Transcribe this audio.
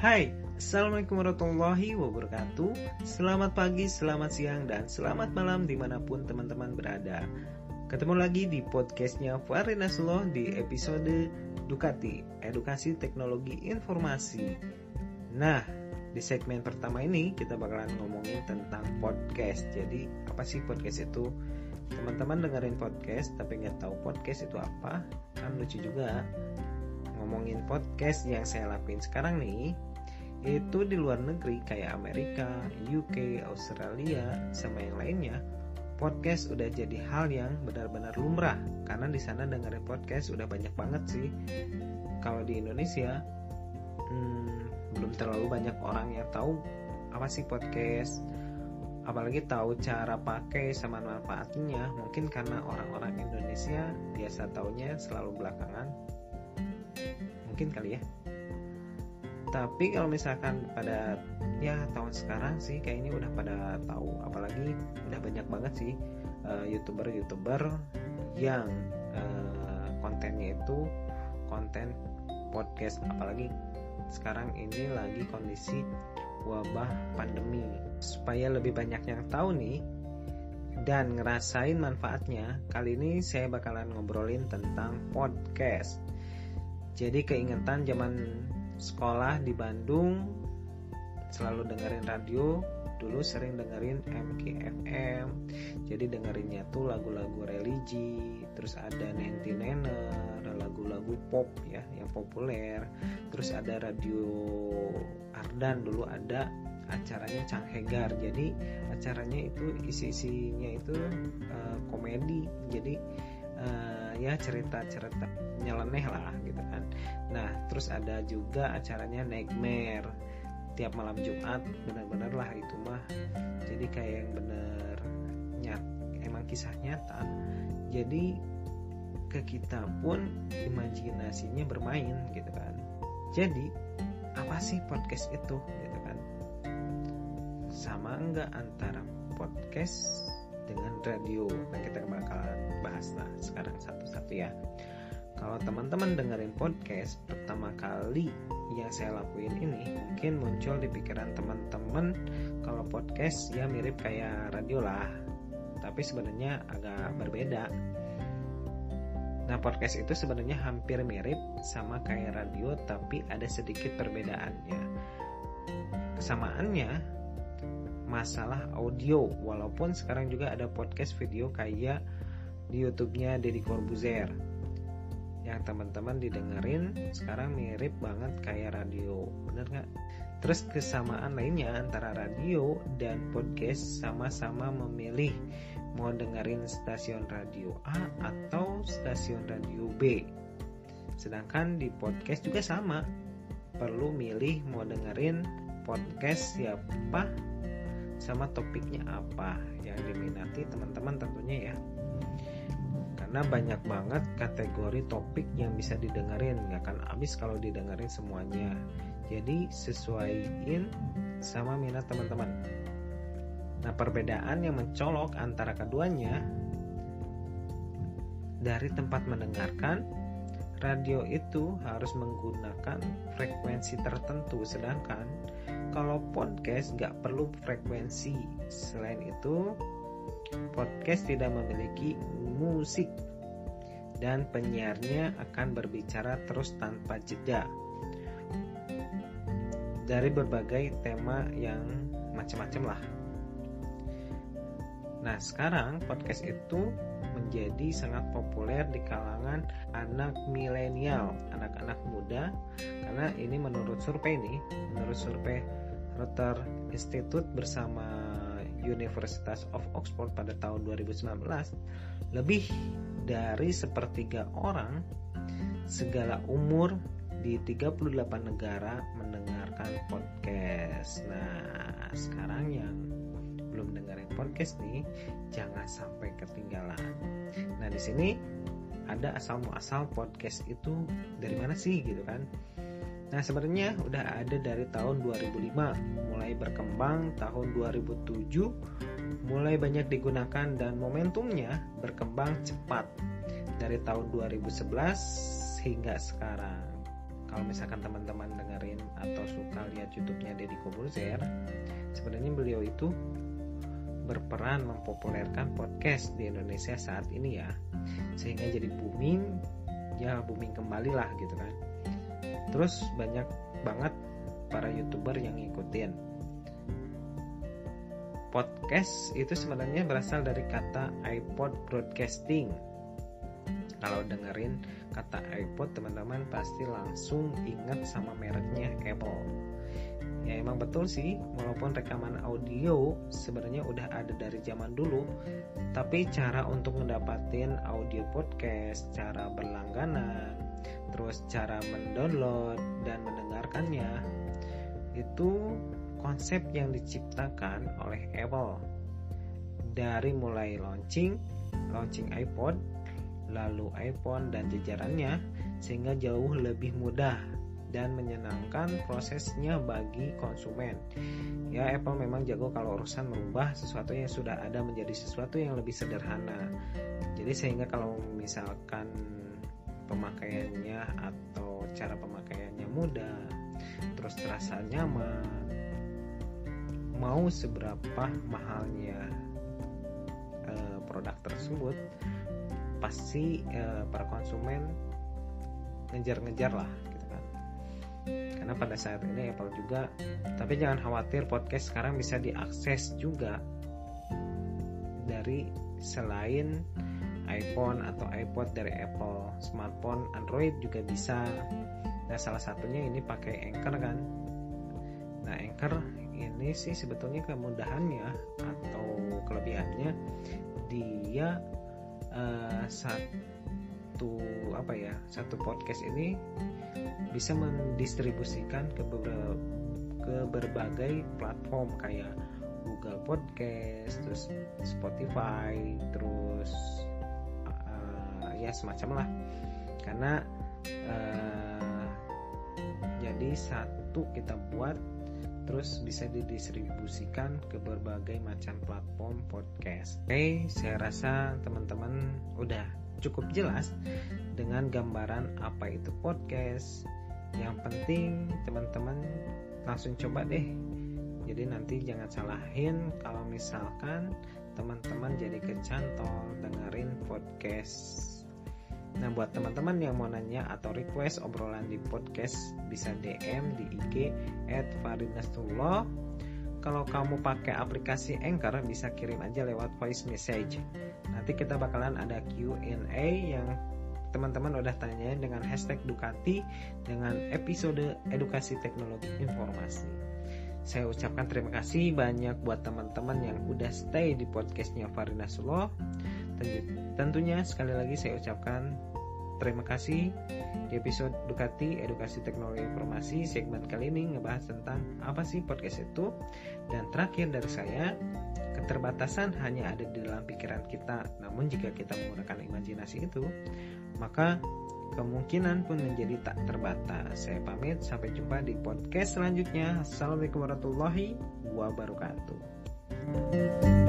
Hai, Assalamualaikum warahmatullahi wabarakatuh. Selamat pagi, selamat siang, dan selamat malam di mana pun teman-teman berada. Ketemu lagi di podcastnya Fahri Nasullah di episode Ducati, Edukasi Teknologi Informasi. Nah, di segmen pertama ini kita bakalan ngomongin tentang podcast. Jadi, apa sih podcast itu? Teman-teman dengerin podcast tapi nggak tahu podcast itu apa? Kan lucu juga ngomongin podcast yang saya lakuin sekarang nih itu di luar negeri kayak Amerika, UK, Australia, sama yang lainnya, podcast udah jadi hal yang benar-benar lumrah karena di sana dengerin podcast udah banyak banget sih. Kalau di Indonesia hmm, belum terlalu banyak orang yang tahu apa sih podcast, apalagi tahu cara pakai sama manfaatnya. Mungkin karena orang-orang Indonesia biasa taunya selalu belakangan. Mungkin kali ya tapi kalau misalkan pada ya tahun sekarang sih kayaknya udah pada tahu. Apalagi udah banyak banget sih uh, youtuber-youtuber yang uh, kontennya itu konten podcast. Apalagi sekarang ini lagi kondisi wabah pandemi. Supaya lebih banyak yang tahu nih dan ngerasain manfaatnya kali ini saya bakalan ngobrolin tentang podcast. Jadi keingetan zaman sekolah di Bandung selalu dengerin radio. Dulu sering dengerin MKFM jadi dengerinnya tuh lagu-lagu religi terus ada Nanti Nenner lagu-lagu pop ya yang populer. Terus ada radio Ardan dulu ada acaranya Canghegar jadi acaranya itu isi-isinya itu uh, komedi. Jadi uh, ya cerita-cerita nyeleneh lah gitu kan. Nah terus ada juga acaranya Nightmare. Tiap malam Jumat benar-benar lah itu mah. Jadi kayak yang bener nyat emang kisah nyata. Jadi ke kita pun imajinasinya bermain gitu kan. Jadi apa sih podcast itu gitu kan? Sama enggak antara podcast dengan radio? Nah kita lah sekarang satu-satu ya. Kalau teman-teman dengerin podcast pertama kali yang saya lakuin ini mungkin muncul di pikiran teman-teman kalau podcast ya mirip kayak radio lah. Tapi sebenarnya agak berbeda. Nah podcast itu sebenarnya hampir mirip sama kayak radio tapi ada sedikit perbedaannya. Kesamaannya masalah audio. Walaupun sekarang juga ada podcast video kayak di YouTube-nya Deddy Corbuzier. Yang teman-teman didengerin sekarang mirip banget kayak radio bener nggak? Terus kesamaan lainnya antara radio dan podcast sama-sama memilih mau dengerin stasiun radio A atau stasiun radio B. Sedangkan di podcast juga sama. Perlu milih mau dengerin podcast siapa sama topiknya apa yang diminati teman-teman tentunya ya karena banyak banget kategori topik yang bisa didengerin nggak akan habis kalau didengerin semuanya. Jadi sesuaiin sama minat teman-teman. Nah perbedaan yang mencolok antara keduanya dari tempat mendengarkan radio itu harus menggunakan frekuensi tertentu. Sedangkan kalau podcast nggak perlu frekuensi. Selain itu podcast tidak memiliki musik dan penyiarnya akan berbicara terus tanpa jeda dari berbagai tema yang macam-macam lah. Nah, sekarang podcast itu menjadi sangat populer di kalangan anak milenial, anak-anak muda karena ini menurut survei nih, menurut survei Reuters Institute bersama Universitas of Oxford pada tahun 2019, lebih dari sepertiga orang segala umur di 38 negara mendengarkan podcast. Nah, sekarang yang belum dengerin podcast nih, jangan sampai ketinggalan. Nah, di sini ada asal muasal podcast itu dari mana sih gitu kan? Nah sebenarnya udah ada dari tahun 2005 mulai berkembang tahun 2007 mulai banyak digunakan dan momentumnya berkembang cepat dari tahun 2011 hingga sekarang. kalau misalkan teman-teman dengerin atau suka lihat YouTube-nya Deddy Kobuzer sebenarnya beliau itu berperan mempopulerkan podcast di Indonesia saat ini ya sehingga jadi booming ya booming kembali lah gitu kan terus banyak banget para youtuber yang ngikutin podcast itu sebenarnya berasal dari kata iPod broadcasting. Kalau dengerin kata iPod teman-teman pasti langsung ingat sama mereknya Apple. Ya emang betul sih walaupun rekaman audio sebenarnya udah ada dari zaman dulu tapi cara untuk mendapatkan audio podcast cara berlangganan terus cara mendownload dan mendengarkannya itu konsep yang diciptakan oleh Apple dari mulai launching launching iPod lalu iPhone dan jajarannya sehingga jauh lebih mudah dan menyenangkan prosesnya bagi konsumen. Ya, Apple memang jago kalau urusan merubah sesuatu yang sudah ada menjadi sesuatu yang lebih sederhana. Jadi sehingga kalau misalkan pemakaiannya atau cara pemakaiannya mudah, terus terasa nyaman, mau seberapa mahalnya eh, produk tersebut, pasti eh, para konsumen ngejar-ngejar lah karena pada saat ini Apple juga tapi jangan khawatir podcast sekarang bisa diakses juga dari selain iPhone atau iPod dari Apple. Smartphone Android juga bisa. Nah salah satunya ini pakai Anchor kan. Nah Anchor ini sih sebetulnya kemudahannya atau kelebihannya dia uh, satu apa ya satu podcast ini bisa mendistribusikan ke beberapa ke berbagai platform kayak Google Podcast, terus Spotify, terus uh, ya semacam lah. Karena uh, jadi satu kita buat terus bisa didistribusikan ke berbagai macam platform podcast. Oke, saya rasa teman-teman udah cukup jelas dengan gambaran apa itu podcast. Yang penting teman-teman langsung coba deh. Jadi nanti jangan salahin kalau misalkan teman-teman jadi kecantol dengerin podcast. Nah buat teman-teman yang mau nanya atau request obrolan di podcast bisa DM di IG at Faridnastullah kalau kamu pakai aplikasi Anchor bisa kirim aja lewat voice message. Nanti kita bakalan ada Q&A yang teman-teman udah tanyain dengan hashtag Ducati dengan episode edukasi teknologi informasi. Saya ucapkan terima kasih banyak buat teman-teman yang udah stay di podcastnya Farina Sulo. Tentunya sekali lagi saya ucapkan Terima kasih. Di episode Ducati Edukasi Teknologi Informasi segmen kali ini ngebahas tentang apa sih podcast itu. Dan terakhir dari saya keterbatasan hanya ada di dalam pikiran kita namun jika kita menggunakan imajinasi itu maka kemungkinan pun menjadi tak terbatas. Saya pamit sampai jumpa di podcast selanjutnya. Assalamualaikum warahmatullahi wabarakatuh